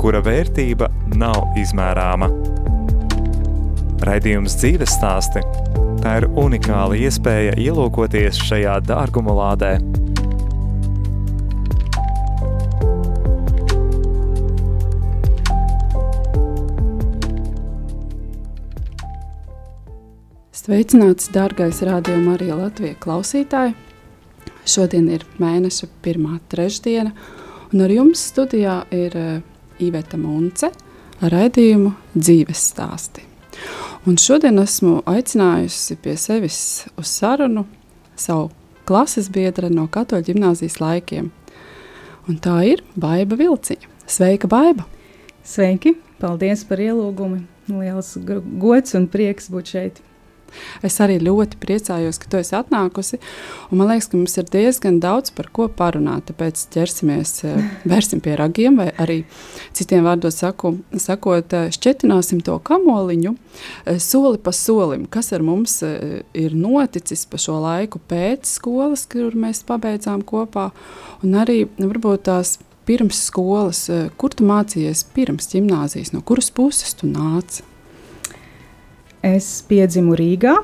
kura vērtība nav izmērāma. Raidījums dzīves stāsti – tā ir unikāla iespēja ielūkoties šajā dārguma lādē. Sveicināts, dārgais rādījuma arī Latvijas klausītāji! Šodien ir mēneša pirmā trešdiena, un ar jums studijā ir uh, Iveta Munce ar raidījumu dzīves stāsti. Un šodien esmu aicinājusi pie sevis uz sarunu savu klases biedru no Katoļu ģimnāzijas laikiem. Un tā ir Baiva Vilciņa. Sveika, Baiva! Sveiki! Paldies par ielūgumu! Liels gods un prieks būt šeit! Es arī ļoti priecājos, ka tu esi atnākusi. Man liekas, ka mums ir diezgan daudz par ko parunāt. Tāpēc ķersimies, vērsim pie ragiem, vai arī citiem vārdiem saku, sakot, šķetināsim to kamoliņu soli pa solim. Kas ar mums ir noticis pa šo laiku pēc skolas, kur mēs pabeidzām kopā, un arī varbūt tās pirms skolas, kur tu mācījies pirms gimnāzijas, no kuras puses tu nāci? Es piedzimu Rīgā,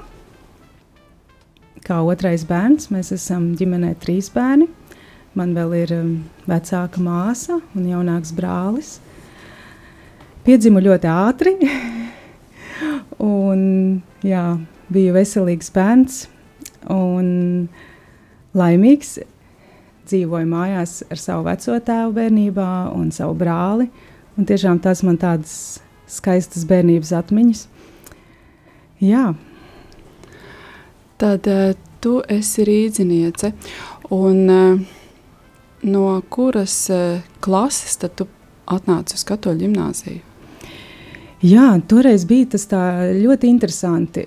kā otrais bērns. Mēs esam ģimenē trīs bērni. Man vēl ir um, vecāka māsa un jaunāks brālis. Piedzimu ļoti ātri, un jā, biju veselīgs bērns un laimīgs. Dzīvoju mājās ar savu veco tēvu bērnībā un savu brāli. Un tiešām tas man tādas skaistas bērnības atmiņas. Jā. Tad uh, tu esi rīzniece. Un, uh, no kuras uh, klases tad tu atnāci uz katoļu ģimnāziju? Jā, toreiz bija tas ļoti interesanti.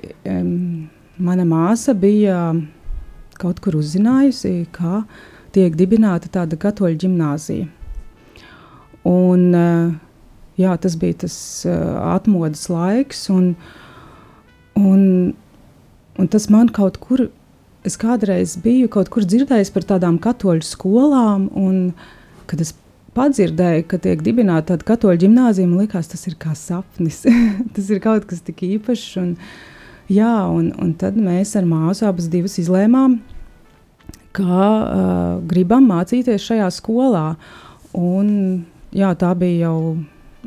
Mana māsa bija kaut kur uzzinājusi, kā tiek dibināta tāda katoļu ģimnāzija. Un, jā, tas bija tas atmodas laiks. Un, uh, Un, un tas man kaut kur, es kādreiz biju kaut kur dzirdējis par tādām katoļu skolām, un kad es padzirdēju, ka tiek dibināta tāda katoļu gimnāzija, man liekas, tas ir kā sapnis. tas ir kaut kas tik īpašs. Un, jā, un, un tad mēs ar māsu abas divas izlēmām, ka uh, gribam mācīties šajā skolā. Un, jā, tā bija jau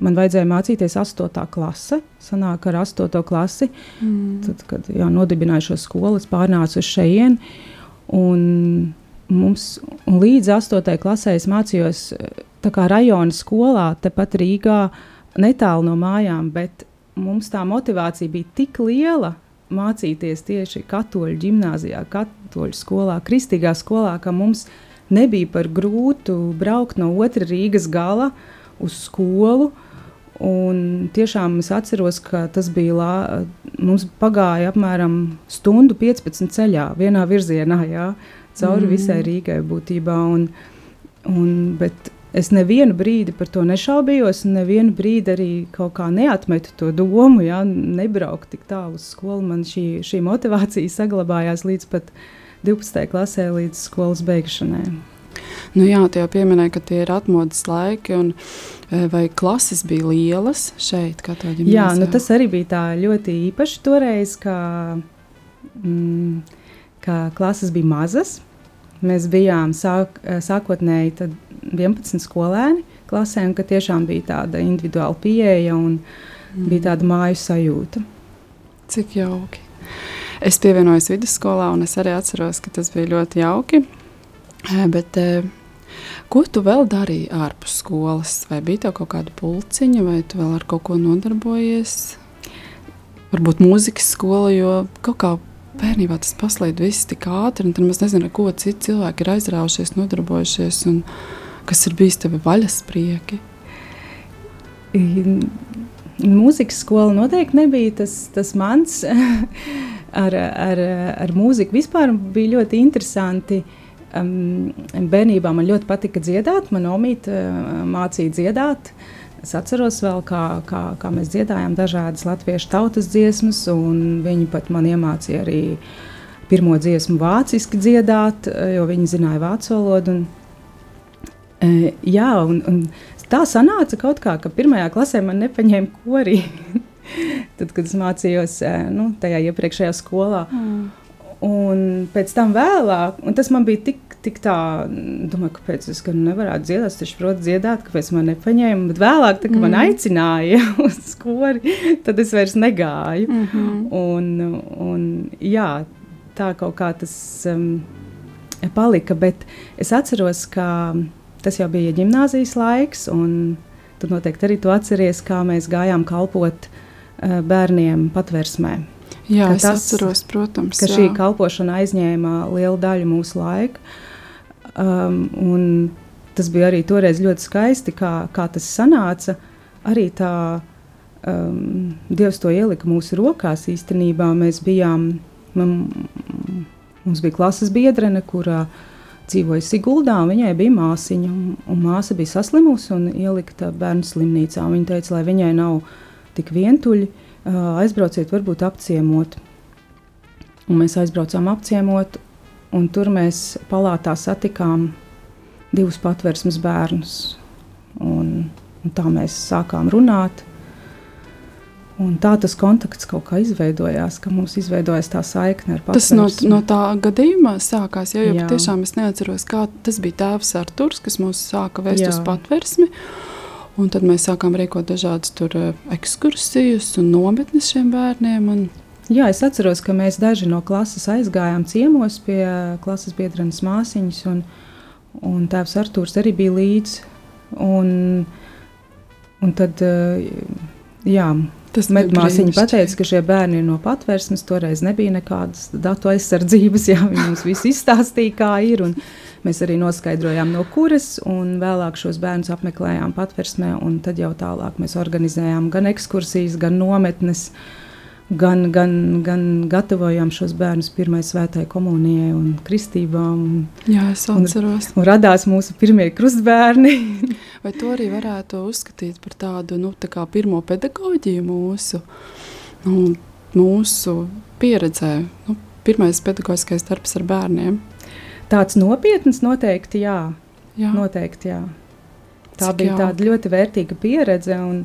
man vajadzēja mācīties 8. klase. Sanāk, ar 8. klasi, mm. tad, kad jā, nodibināju šo skolu, es pārnācu uz šejienu. Un mums, un līdz 8. klasē es mācījos rajona skolā, tepat Rīgā, netālu no mājām. Bet mums tā motivācija bija tik liela mācīties tieši katoļu gimnājā, katoļu skolā, kristīgā skolā, ka mums nebija par grūtu braukt no otra Rīgas gala uz skolu. Un tiešām es atceros, ka tas bija lā, mums pagāja apmēram stundu 15 ceļā, vienā virzienā, jā, cauri mm. visai Rīgai būtībā. Un, un, bet es nevienu brīdi par to nešaubījos, un nevienu brīdi arī kaut kā neatmetu to domu, jā, nebraukt tik tālu uz skolu. Man šī, šī motivācija saglabājās līdz pat 12. klasē, līdz skolas beigšanai. Nu jā, tu jau pieminēji, ka tie ir atmodas laiki, un e, vai klases bija lielas šeit, kā tā ģimnāzijā? Jā, nu tas arī bija tā ļoti īpaši toreiz, ka, mm, ka klases bija mazas. Mēs bijām sāk, e, sākotnēji 11 skolēni klasē, un ka tiešām bija tāda individuāla pieeja un mm. bija tāda māju sajūta. Cik jauki. Es pievienojos vidusskolā, un es arī atceros, ka tas bija ļoti jauki. Bet, ko tu vēl darīji ārpus skolas? Vai bija tev kaut kāda pulciņa, vai tu vēl ar kaut ko nodarbojies? Varbūt mūzikas skola, jo kaut kā bērnībā tas paslīd viss tik ātri, un tad mēs nezinām, ko citi cilvēki ir aizrāvušies, nodarbojušies, un kas ir bijis tevi vaļasprieki. Mūzikas skola noteikti nebija tas, tas mans. ar, ar, ar mūziku vispār bija ļoti interesanti. Um, bērnībā man ļoti patika dziedāt. Man omīte uh, mācīja dziedāt. Es atceros vēl, kā, kā, kā mēs dziedājām dažādas latviešu tautas dziesmas, un viņi pat man iemācīja arī pirmo dziesmu vāciski dziedāt, jo viņi zināja vācu valodu. Un, e, jā, un, un tā sanāca kaut kā, ka pirmajā klasē man nepaņēma korī. Tad, kad es mācījos e, nu, tajā iepriekšējā skolā. Mm. Un pēc tam vēlāk, un tas man bija tik, tik tā, domāju, kāpēc es nevaru dziedāt, es taču protu dziedāt, kāpēc man nepaņēma. Bet vēlāk, tā, kad mm. man aicināja uz skori, tad es vairs negāju. Mm -hmm. un, un, jā, tā kaut kā tas um, palika, bet es atceros, ka tas jau bija gimnāzijas laiks, un tu noteikti arī to atceries, kā mēs gājām kalpot uh, bērniem patversmē. Jā, tas, atceros, protams. Ka jā. šī kalpošana aizņēma lielu daļu mūsu laika. Um, tas bija arī toreiz ļoti skaisti, kā, kā tas sanāca. Arī tā um, Dievs to ielika mūsu rokās. Īstenībā mēs bijām, man, mums bija klases biedrene, kurā dzīvoja Siguldā, un viņai bija māsiņa. Un, un māsa bija saslimusi un ielikta bērnu slimnīcā. Viņa teica, lai viņai nav tik vientuļi, uh, aizbrauciet, varbūt apciemot. Un mēs aizbraucām apciemot, un tur mēs palātā satikām divus patvērsmes bērnus. Un, un tā mēs sākām runāt. Un tā tas kontakts kaut kā izveidojās, ka mums izveidojās tā saikne ar patvērsmi. Tas no, no tā gadījumā sākās, jo jā. patiešām es neatceros, kā tas bija tēvs Arturs, kas mūs sāka vēst jā. uz patvērsmi. Un tad mēs sākām rīkot dažādas tur, uh, ekskursijas un nometnes šiem bērniem. Un... Jā, es atceros, ka mēs daži no klases aizgājām ciemos pie klases biedrenes māsiņas, un, un tēvs Artūrs arī bija līdzi. Un, un tad, uh, jā, Tas Medmāsiņa pateica, ka šie bērni ir no patvērsmes. Toreiz nebija nekādas datu aizsardzības. Jā, viņi mums visu izstāstīja, kā ir. Un, Mēs arī noskaidrojām, no kuras, un vēlāk šos bērnus apmeklējām patversmē. Tad jau tālāk mēs organizējām gan ekskursijas, gan nometnes, gan, gan, gan gatavojām šos bērnus pirmai svētai komunijai un kristībām. Un, Jā, es atceros. Un, un radās mūsu pirmie krustbērni. Vai to arī varētu uzskatīt par tādu nu, tā pirmo pedagoģiju mūsu, nu, mūsu pieredzē? Nu, pirmais pedagoģiskais darbs ar bērniem. Tāds nopietns noteikti jā. jā. Noteikti, jā. Tā Cik bija jauki. tāda ļoti vērtīga pieredze. Un,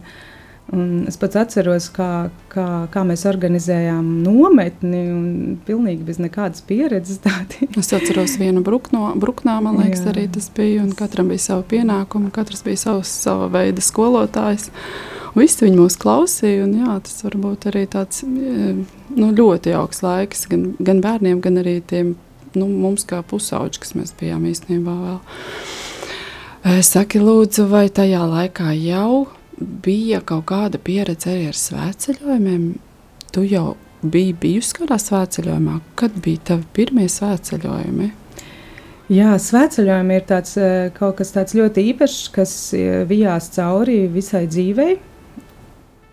un es pats atceros, kā, kā, kā mēs organizējām nometni, un pilnīgi bez nekādas pieredzes. Tādi. Es atceros vienu brukno, bruknā, man liekas, jā. arī tas bija. Katram bija sava pienākuma, katrs bija savs, sava veida skolotājs. Visi viņi mūs klausīja, un jā, tas varbūt arī tāds nu, ļoti jauks laiks gan, gan bērniem, gan arī tiem nu, mums kā pusauģi, kas mēs bijām īstenībā vēl. Saki, lūdzu, vai tajā laikā jau bija kaut kāda pieredze arī ar svētceļojumiem? Tu jau biji bijusi kādā svētceļojumā. Kad bija tavi pirmie svētceļojumi? Jā, svētceļojumi ir tāds, kaut kas tāds ļoti īpašs, kas vijās cauri visai dzīvei.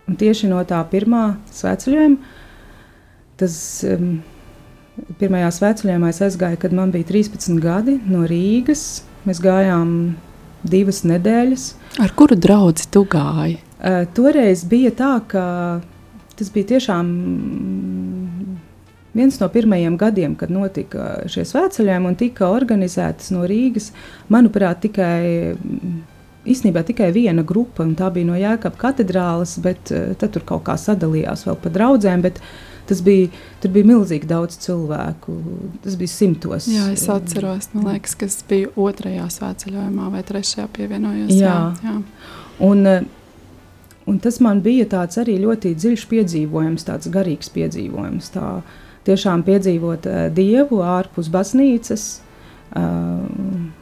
Un tieši no tā pirmā svētceļojuma tas um, Pirmajā svētceļojumā es aizgāju, kad man bija 13 gadi no Rīgas. Mēs gājām divas nedēļas. Ar kuru draugu tu gāji? Uh, toreiz bija tā, ka tas bija tiešām viens no pirmajiem gadiem, kad notika šie svētceļojumi un tika organizētas no Rīgas. Manuprāt, tikai. Īsnībā tikai viena grupa, un tā bija no Jēkabas katedrāles, bet uh, tad tur kaut kā sadalījās vēl pa draugiem. Uh, Tas bija, tur bija milzīgi daudz cilvēku. Tas bija simtos. Jā, es atceros, man liekas, ka tas bija otrajā svētceļojumā vai trešajā pievienojos. Jā, jā. jā. Un, un tas man bija tāds arī ļoti dziļš piedzīvojums, tāds garīgs piedzīvojums. Tā tiešām piedzīvot uh, Dievu ārpus baznīcas, uh,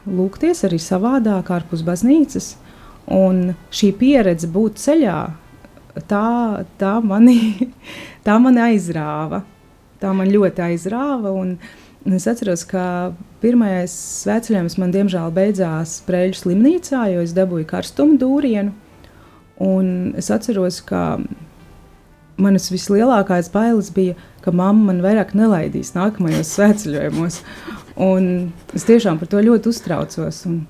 lūgties arī savādāk ārpus baznīcas. Un šī pieredze būt ceļā, tā, tā mani tā man aizrāva. Tā man ļoti aizrāva. Un, un es atceros, ka pirmais svētceļojums man diemžēl beidzās Prēļu slimnīcā, jo es dabūju karstumu dūrienu. Un es atceros, ka manas vislielākās bailes bija, ka mamma man vairāk nelaidīs nākamajos svētceļojumos. Un es tiešām par to ļoti uztraucos. Un,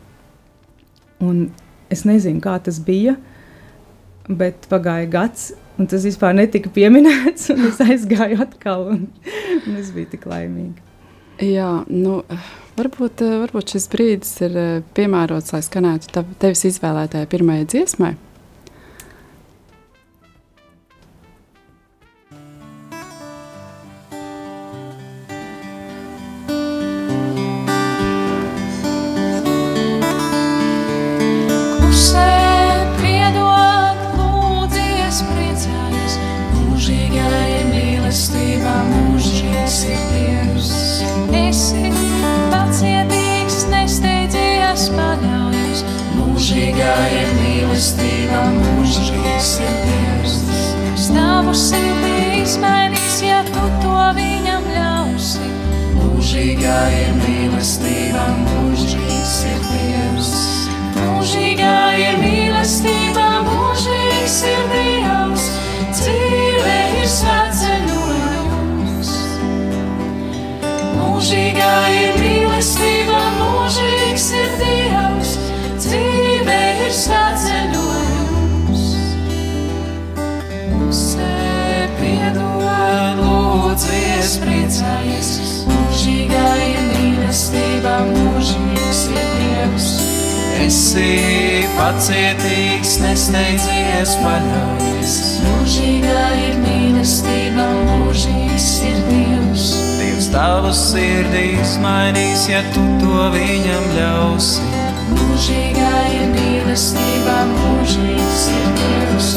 un es nezinu, kā tas bija, bet pagāja gads, un tas vispār netika pieminēts. Es aizgāju atkal, un, un es biju tik laimīga. Jā, nu, varbūt, varbūt šis brīdis ir eh, piemērots, lai skanētu tevis izvēlētajai pirmajai dziesmai. Esi pacietīgs, nesteidzies paļaujies. Mūžīgā ir mīlestība, mūžīgs ir Dievs. Dievs tavu sirdīs mainīs, ja tu to viņam ļausi. Mūžīgā ir mīlestība, mūžīgs ir Dievs.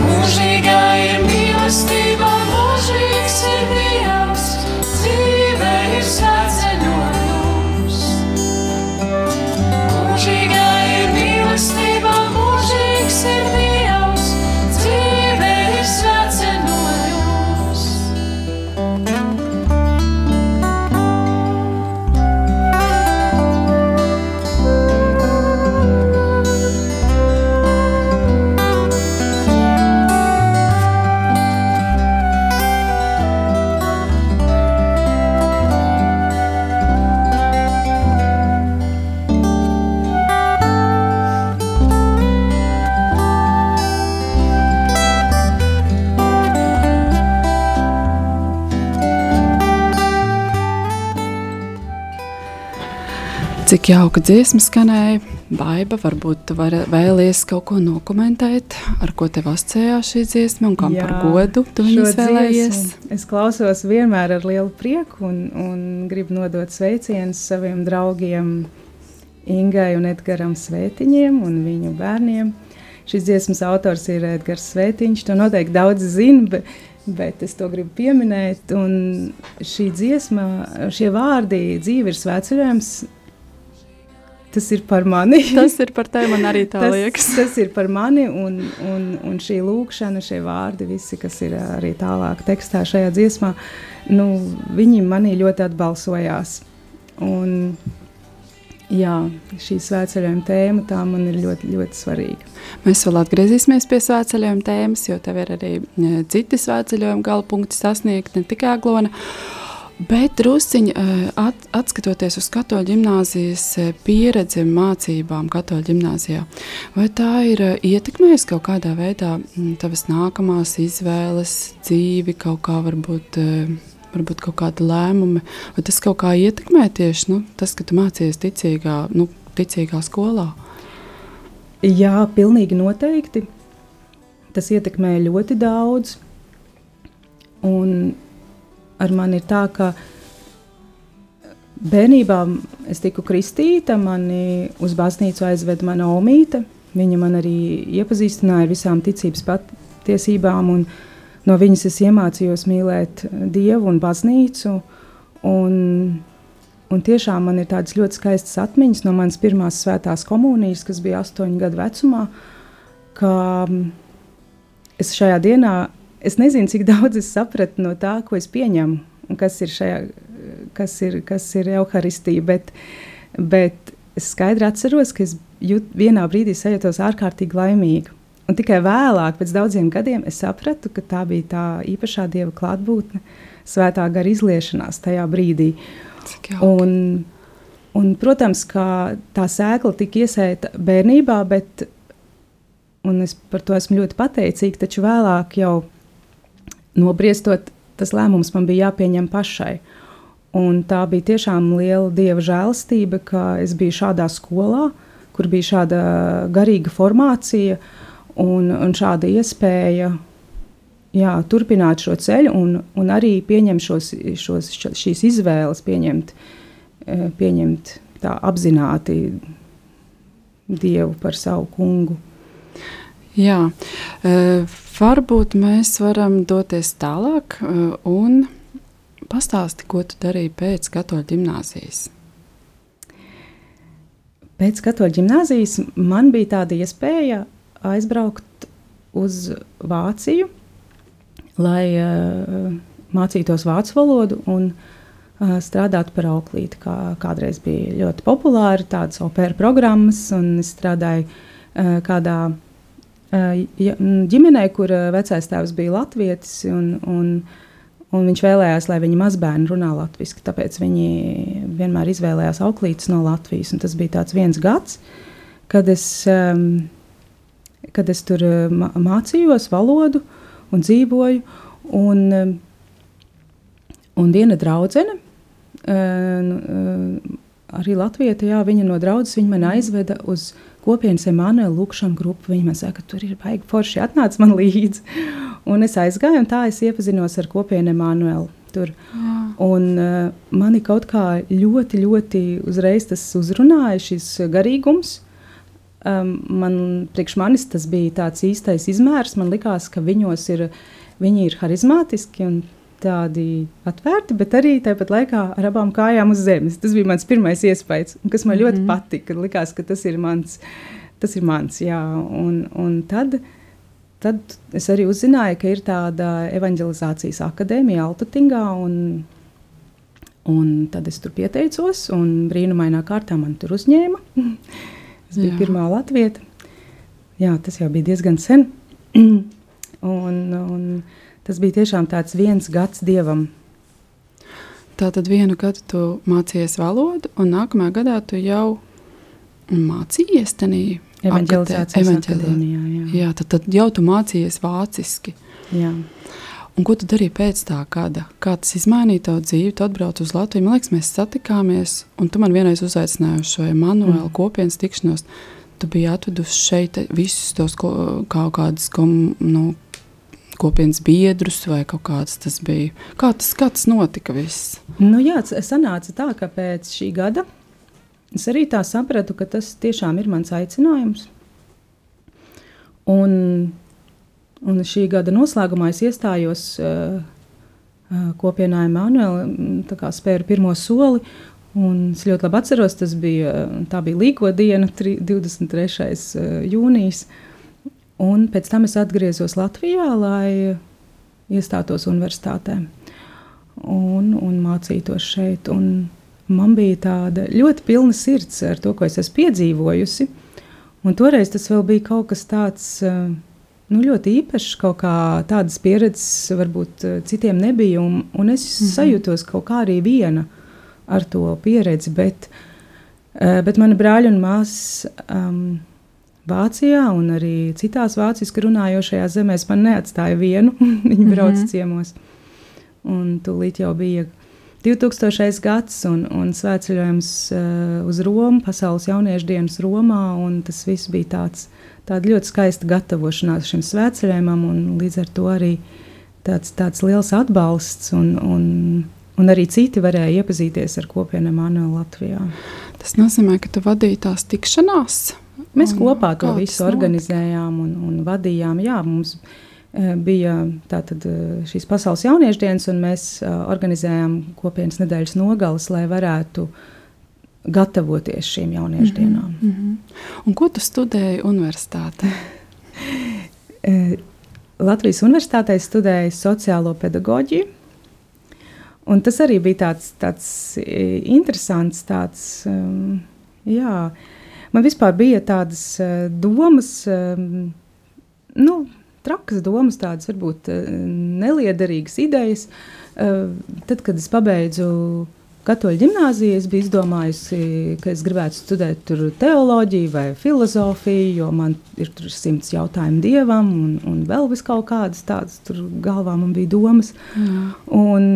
Mūžīgā ir mīlestība, mūžīgs ir Dievs. Cik jauka dziesma skanēja. Baiba, varbūt tu vari vēlies kaut ko nokomentēt, ar ko tev asociējās šī dziesma un kam Jā, par godu tu viņu izvēlējies. Es klausos vienmēr ar lielu prieku un, un gribu nodot sveicienus saviem draugiem Ingai un Edgaram Svētiņiem un viņu bērniem. Šis dziesmas autors ir Edgars Svētiņš, to noteikti daudz zina, bet, bet es to gribu pieminēt. Un šī dziesma, šie vārdi dzīve ir svētceļojums, tas ir par mani. tas ir par tevi, man arī tā tas, liekas. tas ir par mani, un, un, un šī lūkšana, šie vārdi, visi, kas ir arī tālāk tekstā šajā dziesmā, nu, viņi manī ļoti atbalsojās. Un, jā, šī svētceļojuma tēma tā man ir ļoti, ļoti svarīga. Mēs vēl atgriezīsimies pie svētceļojuma tēmas, jo tev ir arī e, citi svētceļojuma gala punkti sasniegt, ne tikai Aglona. Bet drusciņi eh, at, atskatoties uz katoļu gimnāzijas eh, pieredzi mācībām katoļu gimnāzijā, vai tā ir eh, ietekmējusi kaut kādā veidā mm, tavas nākamās izvēles, dzīvi, kaut kā varbūt, varbūt kaut kāda lēmumi, vai tas kaut kā ietekmē tieši nu, tas, ka tu mācījies ticīgā, nu, ticīgā skolā? Jā, pilnīgi noteikti. Tas ietekmē ļoti daudz. Un ar mani ir tā, ka bērnībā es tiku kristīta, mani uz baznīcu aizveda mana omīte. Viņa man arī iepazīstināja ar visām ticības patiesībām, un no viņas es iemācījos mīlēt Dievu un baznīcu. Un, un tiešām man ir tādas ļoti skaistas atmiņas no manas pirmās svētās komunijas, kas bija astoņu gadu vecumā, es šajā dienā es nezinu, cik daudz es sapratu no tā, ko es pieņemu, un kas ir, šajā, kas ir, kas ir evaharistija. Bet, bet es skaidri atceros, ka es jūt, vienā brīdī sajūtos ārkārtīgi laimīga. un tikai vēlāk, pēc daudziem gadiem, es sapratu, ka tā bija tā īpašā dieva klātbūtne, svētā gara izliešanās tajā brīdī. Un, un, protams, ka tā sēkla tika iesēta bērnībā, bet es par to esmu ļoti pateicīga. Taču vēlāk, jau nobriestot, tas lēmums man bija jāpieņem pašai. Un tā bija tiešām liela dieva žēlastība, ka es biju šādā skolā, kur bija šāda garīga formācija un, un šāda iespēja jā, turpināt šo ceļu un, un arī pieņemt šos, šos, šīs izvēles, pieņemt, eh, pieņemt tā apzināti Dievu par savu kungu. Jā, varbūt mēs varam doties tālāk un Pastāsti, ko tu darīji pēc katoļu gimnāzijas. Pēc katoļu gimnāzijas man bija tāda iespēja aizbraukt uz Vāciju, lai uh, mācītos vācu valodu un uh, strādātu par auklīti. Kā, kādreiz bija ļoti populāri tādas opera programmas, un es strādāju uh, kādā ģimenē, kur vecais tēvs bija latvietis. Un, un, Un viņš vēlējās, lai viņa mazbērni runā latviešu, tāpēc viņi vienmēr izvēlējās auklītes no Latvijas. Un tas bija viens gads, kad es, um, kad es tur mācījos valodu un dzīvoju. Un, um, un viena draudzene, uh, arī Latvijā, jā, viņa no draudzes viņa man aizveda uz kopienas Emanuela Lukšana grupu. Viņa man saka, ka tur ir baigi forši, atnāc man līdzi. Un es aizgāju, un tā es iepazinos ar kopienu Emanuelu. Un uh, mani kaut kā ļoti, ļoti uzreiz tas uzrunāja, šis garīgums. Um, man, priekš manis tas bija tāds īstais izmērs. Man likās, ka viņos ir, viņi ir harizmātiski un tādi atvērti, bet arī tāpat laikā ar abām kājām uz zemes. Tas bija mans pirmais iespējas, kas man mm -hmm. ļoti mhm. patika. Likās, ka tas ir mans, tas ir mans jā. Un, un tad, tad es arī uzzināju, ka ir tāda evanģelizācijas akadēmija Altatingā, un, un tad es tur pieteicos, un brīnumainā kārtā man tur uzņēma. es biju jā. pirmā latvieta. Jā, tas jau bija diezgan sen. un, un, Tas bija tiešām tāds viens gads dievam. Tā tad vienu gadu tu mācījies valodu, un nākamajā gadā tu jau mācījies tajā evanģelizācijas akadēmijā. Jā. jā, tad, tad jau tu mācījies vāciski. Jā. Un ko tu darīji pēc tā gada? Kā tas izmainīja tavu dzīvi? Tu atbrauc uz Latviju. Man liekas, mēs satikāmies, un tu man vienreiz uzaicināji uz šo Emanuēlu mm. kopienas tikšanos. Tu biji atvedusi šeit visus tos kaut kādus nu, kopienas biedrus vai kaut kāds tas bija. Kā tas, kā tas notika viss? Nu, jā, sanāca tā, ka pēc šī gada es arī tā sapratu, ka tas tiešām ir mans aicinājums. Un, un šī gada noslēgumā es iestājos uh, kopienā Emanuela, spēru pirmo soli. Un es ļoti labi atceros, tas bija, bija Līko diena, 23. jūnijas. Uh, Un pēc tam es atgriezos Latvijā, lai iestātos universitātē un, un mācītos šeit. Un man bija tāda ļoti pilna sirds ar to, ko es esmu piedzīvojusi. Un toreiz tas vēl bija kaut kas tāds nu, ļoti īpašs, kaut kā tādas pieredzes varbūt citiem nebija. Un, un es mm -hmm. sajūtos kaut kā arī viena ar to pieredzi, bet, bet mani brāļi un māsas. Um, Vācijā un arī citās vāciski runājošajās zemēs man neatstāja vienu. Viņi brauc mm -hmm. ciemos. Un tūlīt jau bija 2000. gads un, un svētceļojums uh, uz Romu, Pasaules jauniešu dienas Romā. Tas viss bija tāds, tāda ļoti skaista gatavošanās šim svētceļojumam un līdz ar to arī tāds, tāds liels atbalsts. Un, un, Un arī citi varēja iepazīties ar kopienu Manuēlu Latvijā. Tas nozīmē, ka tu vadīji tās tikšanās Mēs un, kopā to visu organizējām un, un vadījām. Jā, mums e, bija tātad, e, šīs pasaules jauniešu dienas, un mēs e, organizējām kopienas nedēļas nogalas, lai varētu gatavoties šīm jauniešu mm -hmm, dienām. Mm -hmm. Un ko tu studēji universitātē? Latvijas universitātē studēju sociālo pedagoģiju. Un tas arī bija tāds, tāds interesants, tāds, um, jā, uh, man vispār bija tādas uh, domas, um, nu, trakas domas, tādas varbūt uh, neliederīgas idejas. Tad, kad es pabeidzu Katoļu ģimnāziju, es biju izdomājusi, ka es gribētu studēt teoloģiju vai filozofiju, jo man ir simts jautājumu dievam, un, un vēl vis kaut kādas tādas galvā man bija domas. Mm. Un,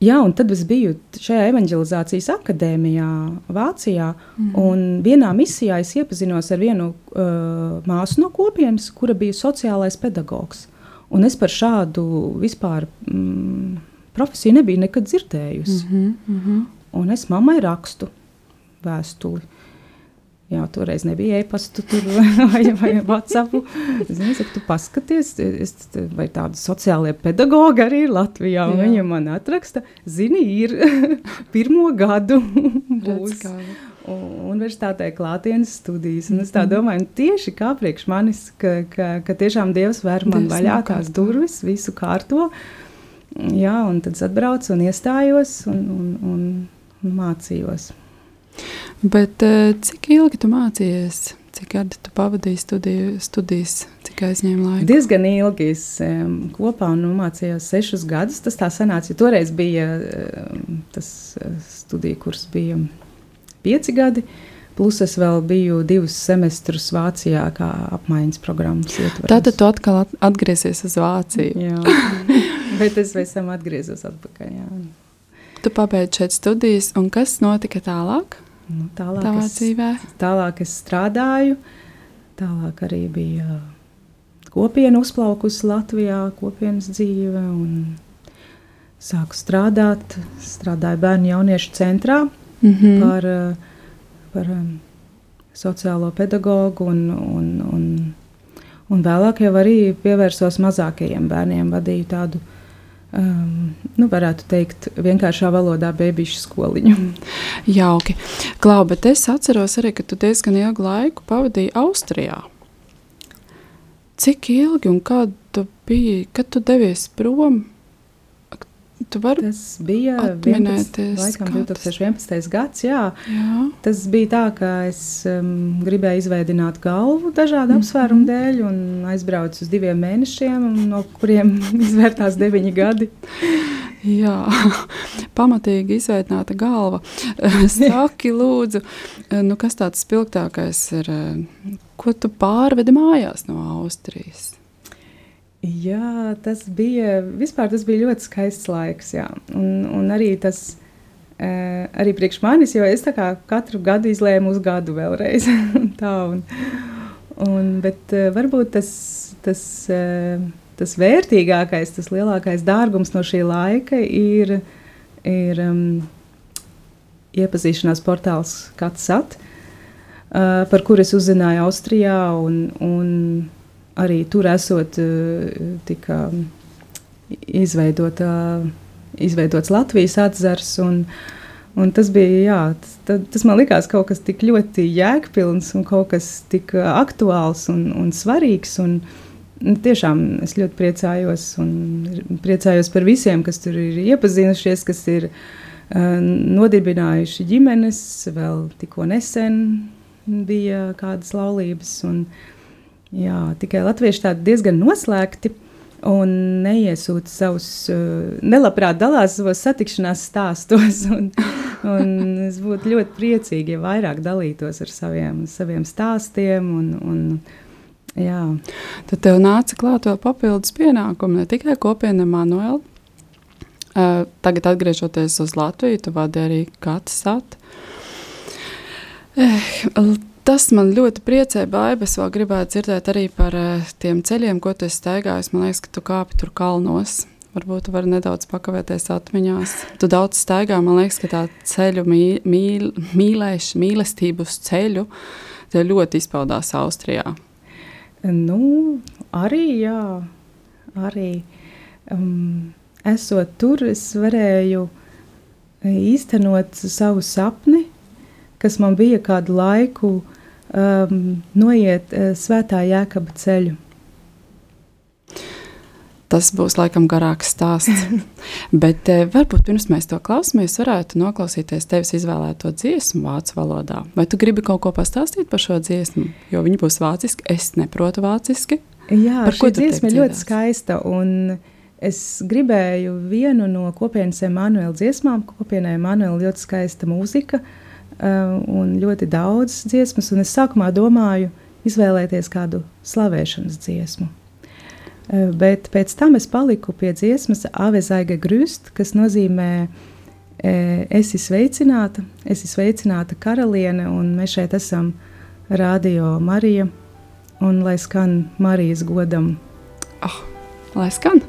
Jā, un tad es biju šajā evanģelizācijas akadēmijā, Vācijā. Mm. Un vienā misijā es iepazinos ar vienu uh, māsu no kopienas, kura bija sociālais pedagogs. Un es par šādu vispār mm, profesiju nebiju nekad dzirdējusi. Mm -hmm, mm -hmm. Un es mammai rakstu vēstuli. Jā, toreiz nebija e-pasta vai, vai WhatsApp. Es nezinu, tu paskaties, es, vai tādi sociālie pedagogi arī ir Latvijā. Viņa man atraksta, zini, ir pirmo gadu būs. Universitātē klātienes studijas. Un es tā mhm. domāju, tieši kā priekš manis, ka, ka, ka tiešām Dievs vēr man Dievs vaļā tās durvis, visu kārto. Jā, un tad atbraucu un iestājos un, un, un mācījos. Bet eh, cik ilgi tu mācījies? Cik gadi tu pavadīji studiju, studijas, cik aizņēma laika? Diezgan ilgi. Es um, kopā nu, mācījos sešus gadus. Tas tā sanāca, jo toreiz bija um, tas uh, studiju kurs bija pieci gadi. Plus es vēl biju divus semestrus Vācijā, kā apmaiņas programmas ietvaros. Tātad tu atkal atgriezies uz Vāciju. jā, bet es pēc tam atgriezos atpakaļ. Jā. Tu pabeidzi šeit studijas, un kas notika tālāk? Nu, tālāk, Tavā es, dzīvē? tālāk es strādāju, tālāk arī bija kopiena uzplaukusi Latvijā, kopienas dzīve. Sāku strādāt, strādāju bērnu jauniešu centrā mm -hmm. par, par um, sociālo pedagogu un, un, un, un vēlāk jau arī pievērsos mazākajiem bērniem, vadīju tādu uh, um, nu, varētu teikt, vienkāršā valodā beigšu skoliņu. Jauki. Klau, bet es atceros arī, ka tu diezgan ilgu laiku pavadīji Austrijā. Cik ilgi un kad tu biji, kad tu devies prom? Tu vari tas bija 11, laikam, 2011. gads. Jā. Jā. Tas bija tā, ka es um, gribēju izveidot galvu dažādu mm -hmm. apsvērumu dēļ, un aizbraucu uz diviem mēnešiem, no kuriem izvērtās deviņi gadi. Jā, pamatīgi izveidota galva. Saki, lūdzu, nu, kas tāds spilgtākais ir? Ko tu pārvedi mājās no Austrijas? Jā, tas bija, vispār, tas bija ļoti skaists laiks. Jā. Un, un arī tas uh, arī priekš manis, jo es katru gadu izlēmu uz gadu vēlreiz. tā, un, un, bet uh, varbūt tas, tas, uh, tas vērtīgākais, tas lielākais dārgums no šī laika ir, ir um, iepazīšanās portāls Katsat, uh, par kuru es uzzināju Austrijā. Un, un, arī tur esot eh, tika izveidota, izveidots Latvijas atzars. Un, un tas bija, jā, tas, tas man likās kaut kas tik ļoti jēgpilns un kaut kas tik aktuāls un, un svarīgs. Un, Nu, tiešām es ļoti priecājos un priecājos par visiem, kas tur ir iepazinušies, kas ir uh, nodibinājuši ģimenes. Vēl tikko nesen bija kādas laulības. Un, uh, Jā, tikai latvieši tādi diezgan noslēgti un neiesūta savus, uh, nelabprāt dalās savos satikšanās stāstos. Un, un es būtu ļoti priecīgi, ja vairāk dalītos ar saviem, saviem stāstiem. Un, un, jā. Tad tev nāca klāt vēl papildus pienākumi, ne tikai kopiena Manuela. Uh, tagad, atgriežoties uz Latviju, tu vadi arī Katsat. Eh, Tas man ļoti priecē, Baiba. Es vēl gribētu dzirdēt arī par uh, tiem ceļiem, ko tu esi staigājis. Man liekas, ka tu kāpi tur kalnos. Varbūt tu vari nedaudz pakavēties atmiņās. Tu daudz staigā, man liekas, ka tā ceļu mīl, mīl, mīlēš, mīlestību uz ceļu ļoti izpaudās Austrijā. Nu, arī, jā, arī. Um, esot tur, es varēju īstenot savu sapni, kas man bija kādu laiku uh, um, noiet uh, svētā jēkaba ceļu. Tas būs laikam garāks stāsts. Bet eh, varbūt pirms mēs to klausāmies, varētu noklausīties tevis izvēlēto dziesmu vācu valodā. Vai tu gribi kaut ko pastāstīt par šo dziesmu? Jo viņa būs vāciski, es neprotu vāciski. Jā, Par ko dziesma ir ļoti skaista. Es gribēju vienu no kopienas Emanuela dziesmām. Kopienai Emanuela ļoti skaista mūzika uh, un ļoti daudz dziesmas. Es sākumā domāju izvēlēties kādu slavēšanas dziesmu. Uh, Bet pēc tam es paliku pie dziesmas Avezaiga Grüst, kas nozīmē eh, esi sveicināta, esi sveicināta karaliene, un mēs šeit esam Radio Marija, un lai skan Marijas godam Lai skan!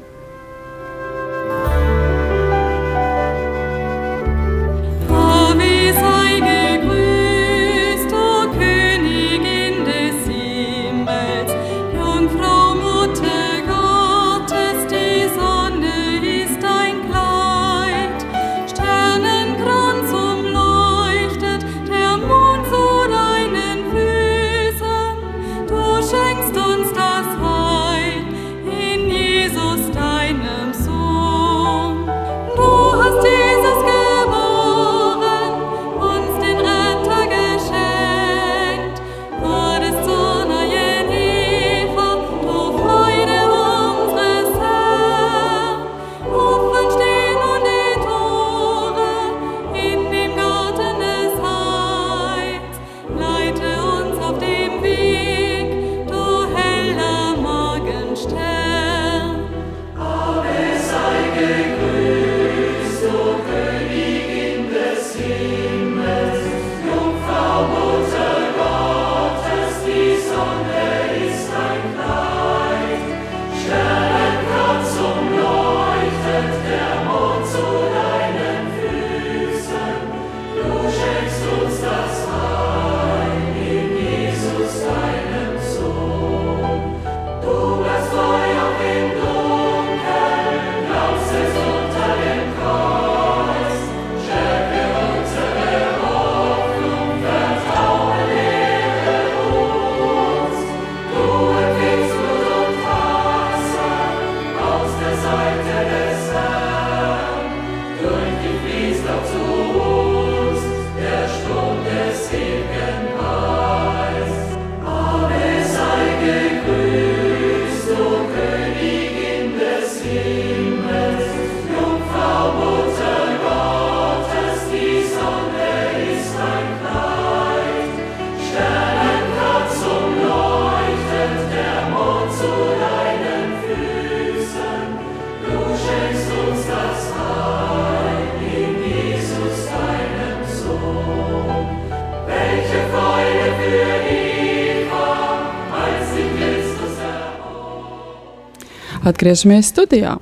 Atgriežamies studijā.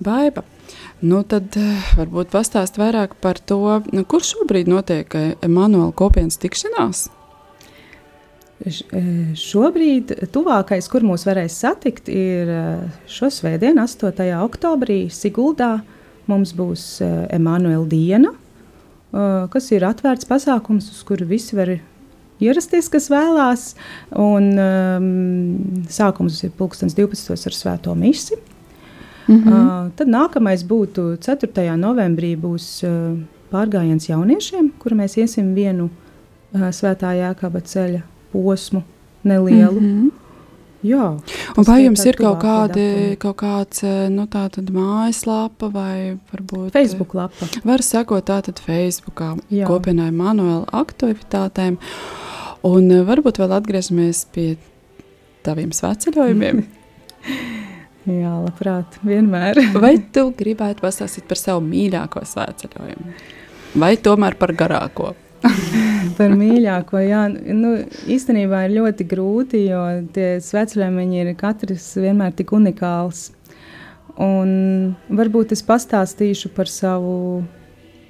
Baiba. Nu, tad eh, varbūt pastāst vairāk par to, nu, kur šobrīd notiek eh, Emanuela kopienas tikšanās. Š- e, Šobrīd tuvākais, kur mūs varēs satikt, ir šo svētdienu, 8. oktobrī, Siguldā. Mums būs Emanuela diena, kas ir atvērts pasākums, uz kuru visi var ierasties, kas vēlās. Un, um, sākums ir pulkstenis 12. ar svēto misi. Mm -hmm. uh, tad nākamais būtu 4. novembrī būs uh, pārgājiens jauniešiem, kur mēs iesim vienu uh, svētā jēkaba ceļa posmu nelielu. Mm -hmm. Jā, vai jums ir kaut, kādi, kaut kāds eh, nu, mājaslapa vai varbūt Facebook lapa. Var sekot tātad Facebookā Jā. kopienai Manuela aktivitātēm. Un eh, varbūt vēl atgriežamies pie taviem sveceļojumiem. Jā, labprāt, vienmēr. Vai tu gribētu pastāstīt par savu mīļāko sveceļojumu? Vai tomēr par garāko? Par mīļāko, jā, nu, īstenībā ir ļoti grūti, jo tie sveceļojumi ir katrs vienmēr tik unikāls. Un varbūt es pastāstīšu par savu,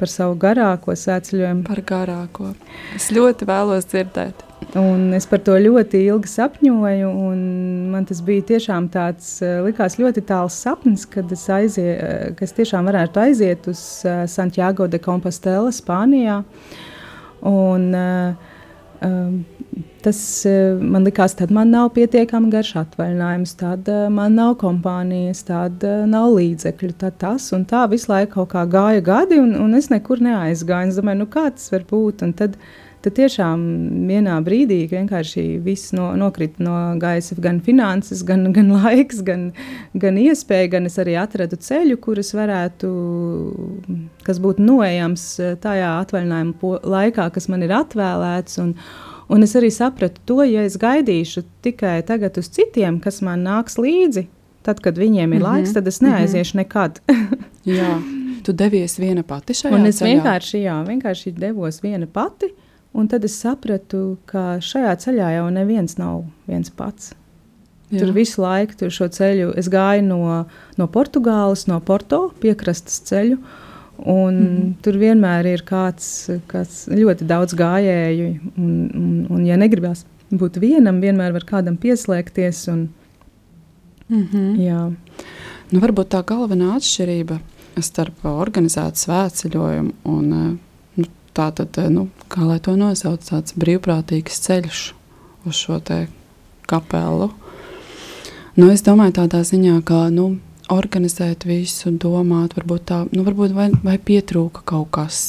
par savu garāko sveceļojumu. Par garāko. Es ļoti vēlos dzirdēt. Un es par to ļoti ilgi sapņoju, un man tas bija tiešām tāds, eh, likās ļoti tāls sapnis, kad es, aizie, eh, ka es tiešām varētu aiziet uz eh, Santiago de Compostela, Spānijā. Un, um, tas uh, man likās, tad man nav pietiekami garš atvaļinājums, tad uh, man nav kompānijas, tad uh, nav līdzekļu, tad tas un tā visu laiku gāja gadi, un, un es nekur neaizgāju. Es domāju, nu kā tas var būt? Un tad, tad tiešām vienā brīdī vienkārši viss no, nokrita no gaisa, gan finanses, gan, gan laiks, gan, gan iespēja, gan es arī atradu ceļu, kurus varētu, kas būtu noejams tajā atvaļinājuma laikā, kas man ir atvēlēts. Un, Un es arī sapratu to, ja es gaidīšu tikai tagad uz citiem, kas man nāks līdzi, tad, kad viņiem ir mm -hmm. laiks, tad es neaiziešu mm -hmm. nekad. jā, tu devies viena pati šajā un es ceļā. vienkārši, jā, vienkārši devos viena pati, un tad es sapratu, ka šajā ceļā jau neviens nav viens pats. Jā. Tur visu laiku tur šo ceļu es gāju no, no Portugāles, no Porto piekrastes ceļu. Uh, Un mm -hmm. Tur vienmēr ir kāds, kāds ļoti daudz gājēju. Un, un, un, ja negribās būt vienam, vienmēr var kādam pieslēgties. Un, mm -hmm. jā. nu, varbūt tā galvenā atšķirība starp organizētu svētceļojumu un nu, tātad, nu, kā lai to nosauc, tāds brīvprātīgs ceļš uz šo kapelu. Nu, es domāju, tādā ziņā, ka nu, organizēt visu, domāt, varbūt tā, nu, varbūt vai, vai pietrūka kaut kas.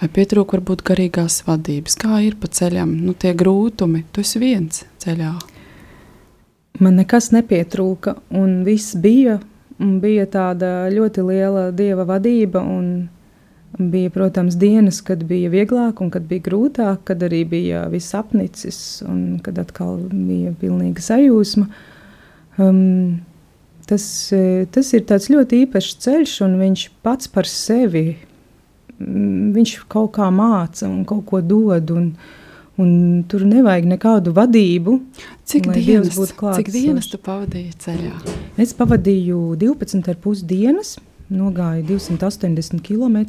Vai pietrūka varbūt garīgās vadības, kā ir pa ceļam, nu, tie grūtumi, tu esi viens ceļā. Man nekas nepietrūka, un viss bija, un bija tāda ļoti liela dieva vadība, un bija, protams, dienas, kad bija vieglāk, un kad bija grūtāk, kad arī bija viss apnicis, un kad atkal bija pilnīga sajūsma. Um, tas, e, tas ir ļoti īpašs ceļš, un viņš pats par sevi viņš kaut kā māca un kaut ko dod. Un, un tur nevajag nekādu vadību. Cik dienas, cik dienas tu pavadīji ceļā? Es pavadīju 12,5 dienas, nogāju 280 km.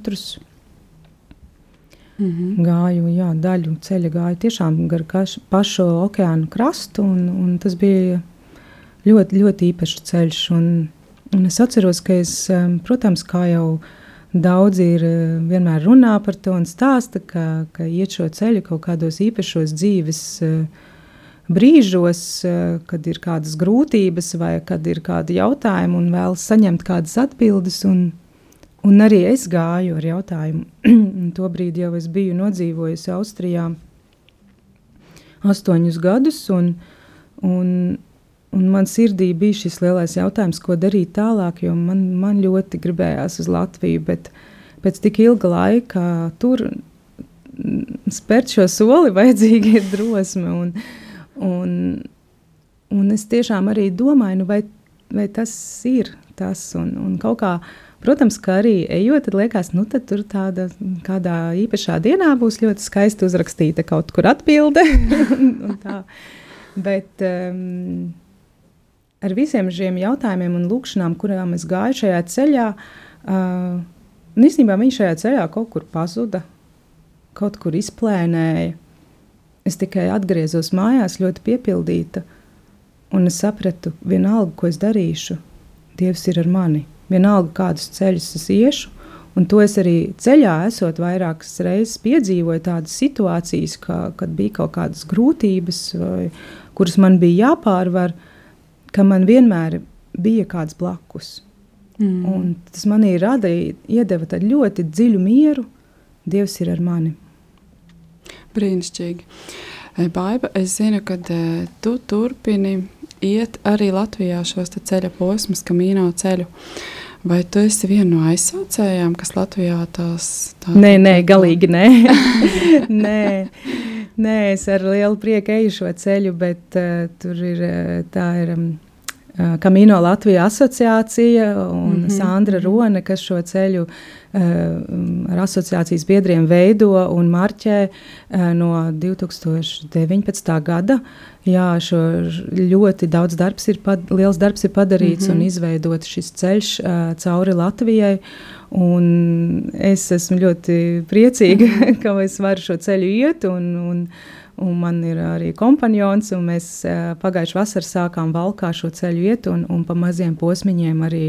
Mm -hmm. Gāju jā, daļu ceļa, gāju tiešām gar kaš, pašu okeānu krastu, un, un tas bija ļoti, ļoti īpašs ceļš. Un, un es atceros, ka es, protams, kā jau daudzi ir vienmēr runā par to un stāsta, ka, ka iet šo ceļu kaut kādos īpašos dzīves brīžos, kad ir kādas grūtības vai kad ir kādi jautājumi un vēlas saņemt kādas atbildes. Un, un arī es gāju ar jautājumu. Tobrīd jau es biju nodzīvojusi Austrijā astoņus gadus, un, un, Un man sirdī bija šis lielais jautājums, ko darīt tālāk, jo man, man ļoti gribējās uz Latviju. Bet pēc tik ilga laika tur spērt šo soli, vajadzīga ir drosme. Un, un, un es tiešām arī domāju, nu vai, vai tas ir tas. Un, un kaut kā, protams, ka arī ejot, tad liekas, nu tad tur tāda kādā īpašā dienā būs ļoti skaisti uzrakstīta kaut kur atbilde. un, un tā. Bet, um, ar visiem šiem jautājumiem un lūkšanām, kurām es gāju šajā ceļā, uh, īstenībā viņš šajā ceļā kaut kur pazuda, kaut kur izplēnēja. Es tikai atgriezos mājās ļoti piepildīta, un es sapratu, vienalga, ko es darīšu, Dievs ir ar mani. Vienalga, kādus ceļus es iešu, un to es arī ceļā esot vairākas reizes piedzīvoju tādas situācijas, kā, kad bija kaut kādas grūtības, vai, kuras man bija jāpārvar, uh, ka man vienmēr bija kāds blakus. Mm. Un tas manī radīja, iedeva ļoti dziļu mieru. Dievs ir ar mani. Brīnišķīgi. E, Baiba, es zinu, ka e, tu turpini iet arī Latvijā šos ceļa posmus, kamīno ceļu. Vai tu esi viena no aizsaucējām, kas Latvijā tās tādas? Nē, nē, galīgi nē. nē. Nē, es ar lielu prieku eju šo ceļu, bet uh, tur ir tā ir. Um, Kamino Latvija asociācija un mm -hmm. Sandra Rone, kas šo ceļu uh, ar asociācijas biedriem veido un marķē uh, no 2019. gada. Jā, šo ļoti daudz darbs ir, pad, liels darbs ir padarīts mm -hmm. un izveidots šis ceļš uh, cauri Latvijai. Un es esmu ļoti priecīga, ka es varu šo ceļu iet un, un, un man ir arī kompanjons, un mēs uh, pagājušā vasarā sākām valkā šo ceļu iet, un, un pa maziem posmiņiem arī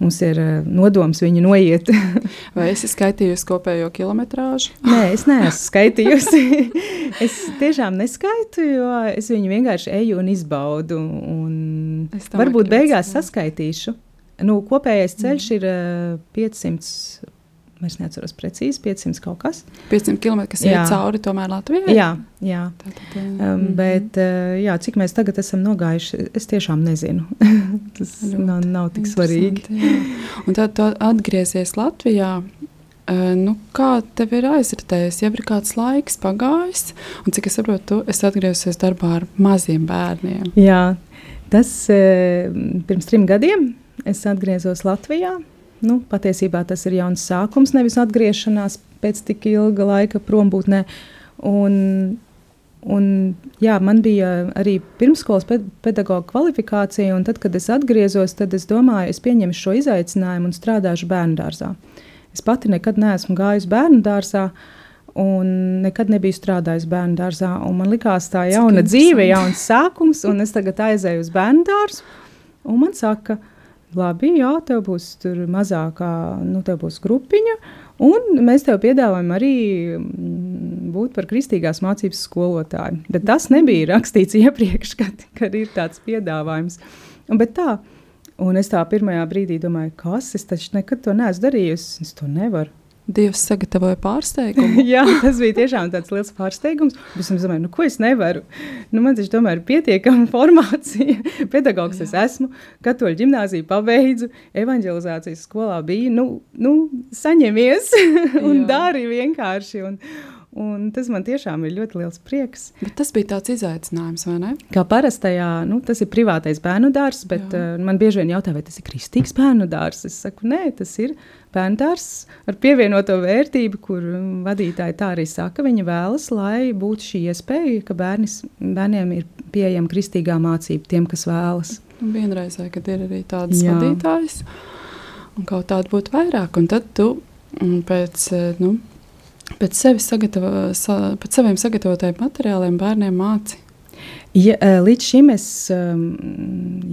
mums ir uh, nodoms viņu noiet. Vai esi skaitījusi kopējo kilometrāžu? Nē, es neesmu skaitījusi. es tiešām neskaitu, jo es viņu vienkārši eju un izbaudu, un varbūt beigās saskaitīšu. Nu, kopējais ceļš ir uh, 500. Es neatceros precīzi, 500 kaut kas. 500 km, kas Jā. iet cauri tomēr Latvijai. Jā, jā. Tātad, Um, mhm. bet, uh, jā, cik mēs tagad esam nogājuši, es tiešām nezinu. Tas Ļoti nav, nav tik svarīgi. Jā. Un tad tu atgriezies Latvijā. eh, Nu, kā tev ir aizritējis? Jau ir kāds laiks pagājis, un cik es saprotu, tu esi atgriezies darbā ar maziem bērniem. Jā, tas pirms trim gadiem es atgriezos Latvijā. Nu, patiesībā tas ir jauns sākums, nevis atgriešanās pēc tik ilga laika prombūtnē. Un, un, jā, man bija arī pirmsskolas ped pedagoģa kvalifikācija, un tad, kad es atgriezos, tad es domāju, es pieņemšu šo izaicinājumu un strādāšu bērnu dārzā. Es pati nekad neesmu gājusi bērnu dārzā. Un nekad nebiju strādājis bērnu dārzā. Man liekas, tā ir jauna dzīve, jauns sākums. Un es tagad aizēju uz bērnu dārzu. Un man saka, labi, jā, tev būs tur mazākā, nu, tev būs grupiņa. Un mēs tev piedāvājam arī mm, būt par kristīgās mācības skolotāju. Bet tas nebija rakstīts iepriekš, kad, kad ir tāds piedāvājums. Un, bet tā, un es tā pirmajā brīdī domāju, kas es taču nekad to neesmu darījusi. Es to nevaru. Dievs sagatavoja pārsteigumu. Jā, tas bija tiešām tāds liels pārsteigums. Es domāju, nu, ko es nevaru. Nu, man taču tomēr ir pietiekama informācija. Pedagogs es esmu, katoļu ģimnāziju pabeidzu, evanģelizācijas skolā biju. Nu, nu saņemies un Jā. dari vienkārši. Un, un tas man tiešām ir ļoti liels prieks. Bet tas bija tāds izaicinājums, vai ne? Kā parastajā, nu, tas ir privātais bērnu dārzs, bet Jā. uh, man bieži vien jautā, vai tas ir kristīgs bērnu dārzs. Es saku, nē, tas ir bērnu dārzs ar pievienoto vērtību, kur vadītāji tā arī saka. Viņi vēlas, lai būtu šī iespēja, ka bērnis, bērniem ir pieejama kristīgā mācība tiem, kas vēlas. Un vienreizē, kad ir arī tāds Jā. vadītājs, un kaut tāda būtu vairāk, un tad tu mm, pēc, eh, nu, pēc, sevis sagatavo, sa, pēc saviem sagatavotajiem materiāliem bērniem māci. Ja, eh, līdz šim es, um,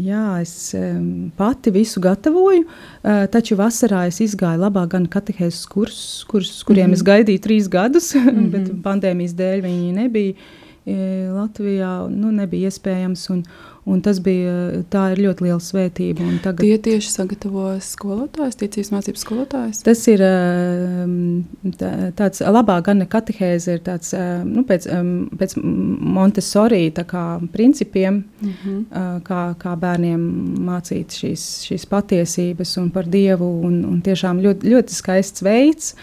jā, es um, pati visu gatavoju, uh, taču vasarā es izgāju labā gan katehēzes kursus, kursus kuriem mm -hmm. es gaidīju trīs gadus, mm -hmm. bet pandēmijas dēļ viņi nebija e, Latvijā, nu, nebija iespējams. Un, un tas bija, tā ir ļoti liela svētība. un Tagad, Tie tieši sagatavo skolotājs, ticības mācības skolotājs. Tas ir um, tā, tāds labāk, gan katehēze ir tāds, um, nu, pēc, um, pēc Montesori kā principiem, Mm -hmm. uh, kā, kā bērniem mācīt šīs, šīs patiesības un par Dievu. Un, un tiešām ļoti, ļoti skaists veids.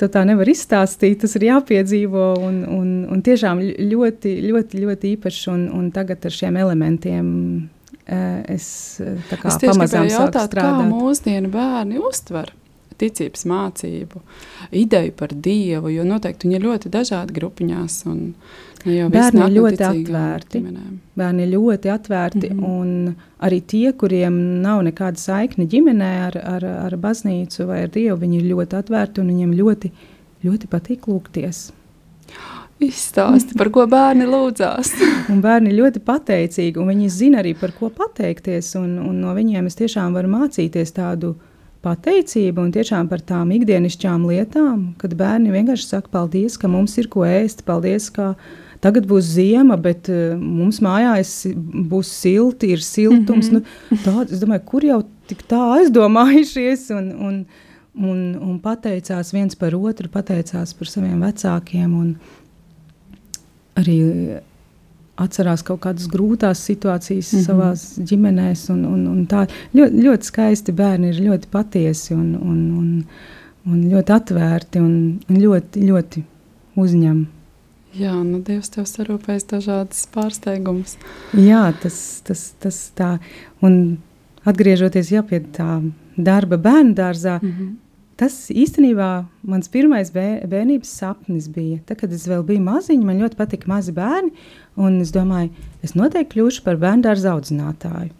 To tā nevar izstāstīt, tas ir jāpiedzīvo. Un, un, un tiešām ļoti, ļoti, ļoti īpašs. Un, un tagad ar šiem elementiem uh, es tā kā Es tieši pamazām gribēju jautāt, kā strādāt. mūsdienu bērni uztver ticības mācību, ideju par Dievu, jo noteikti viņi ir ļoti dažādi grupiņās. Un, visi Bērni ir ļoti atvērti. Bērni ir ļoti atvērti, mm. -hmm. un arī tie, kuriem nav nekāda saikne ģimenē ar, ar, ar baznīcu vai ar Dievu, viņi ir ļoti atvērti un viņiem ļoti, ļoti patīk lūgties. Izstāsti, par ko bērni lūdzās. Bērni ir ļoti pateicīgi, un viņi zina arī par ko pateikties. Un, un no viņiem es tiešām varu mācīties tādu pateicību un tiešām par tām ikdienišķām lietām, kad bērni vienkārši saka, paldies, ka mums ir ko ēst, paldies, ka tagad būs ziema, bet uh, mums mājās būs silti, ir siltums. Mm -hmm. nu, tā, es domāju, kur jau tik tā aizdomājušies un, un, un, un pateicās viens par otru, pateicās par saviem vecākiem. Un, arī atcerās kaut kādas grūtās situācijas mm. -hmm. savā ģimenē. Ļoti, ļoti skaisti bērni ir ļoti patiesi un, un, un, un ļoti atvērti un ļoti, ļoti uzņem. Jā, nu Dievs tev sarūpēs dažādas pārsteigumus. Jā, tas, tas, tas tā. Un atgriežoties jā, pie tā darba bērnu dārzā, Mm -hmm. Tas īstenībā mans pirmais bē- bērnības sapnis bija. Tad, kad es vēl biju maziņa, man ļoti patika mazi bērni. un Es domāju, es noteikti kļūšu par bērnu dārza audzinātāju.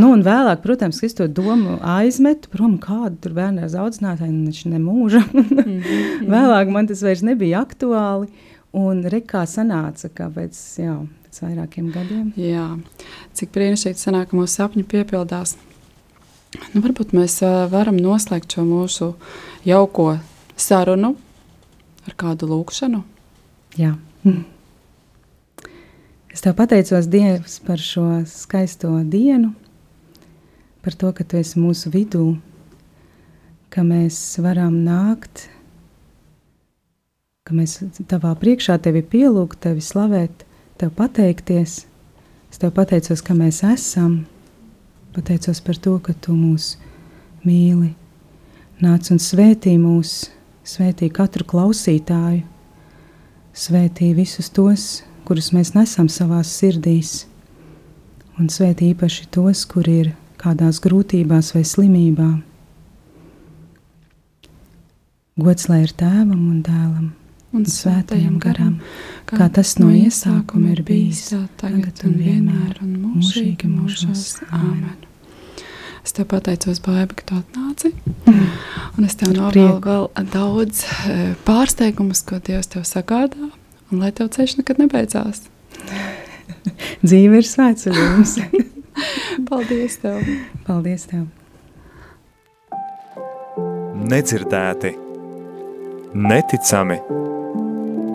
Nu, un vēlāk, protams, es to domu aizmetu prom, kādu tur bērnu dārza audzinātāju, un viņš nemūža. -hmm. Vēlāk man tas vairs nebija aktuāli. Un rekā sanāca, ka pēc, jā, pēc vairākiem gadiem. Jā, cik brīnišķīgi sanāk, ka mūsu sapņi piepildās. Nu, varbūt mēs varam noslēgt šo mūsu jauko sarunu ar kādu lūkšanu. Jā. Mm. Es tev pateicos Dievs par šo skaisto dienu, par to, ka tu esi mūsu vidū, ka mēs varam nākt ka mēs tavā priekšā tevi pielūgt, tevi slavēt, tev pateikties. Es tev pateicos, ka mēs esam. Pateicos par to, ka tu mūs mīli. Nāc un svētī mūs, svētī katru klausītāju, svētī visus tos, kurus mēs nesam savās sirdīs, un svētī īpaši tos, kur ir kādās grūtībās vai slimībā. Gods lai ir tēvam un dēlam un svētajam garam, kā tas no iesākuma ir bijis, tagad un vienmēr un mūžīgi mūžos. Āmen! Es tev pateicos, Baiba, ka tu atnāci. Un es tev novēlu vēl daudz e, pārsteigumus, ko Dievs tev sagādā, un lai tev ceļš nekad nebeidzās. Dzīve ir svētceļojums. Paldies tev! Paldies tev! Nedzirdēti, neticami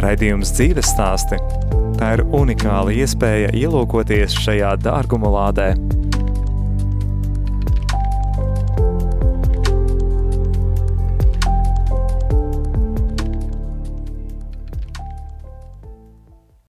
Raidījums dzīves stāsti. Tā ir unikāla iespēja ielūkoties šajā dārguma lādē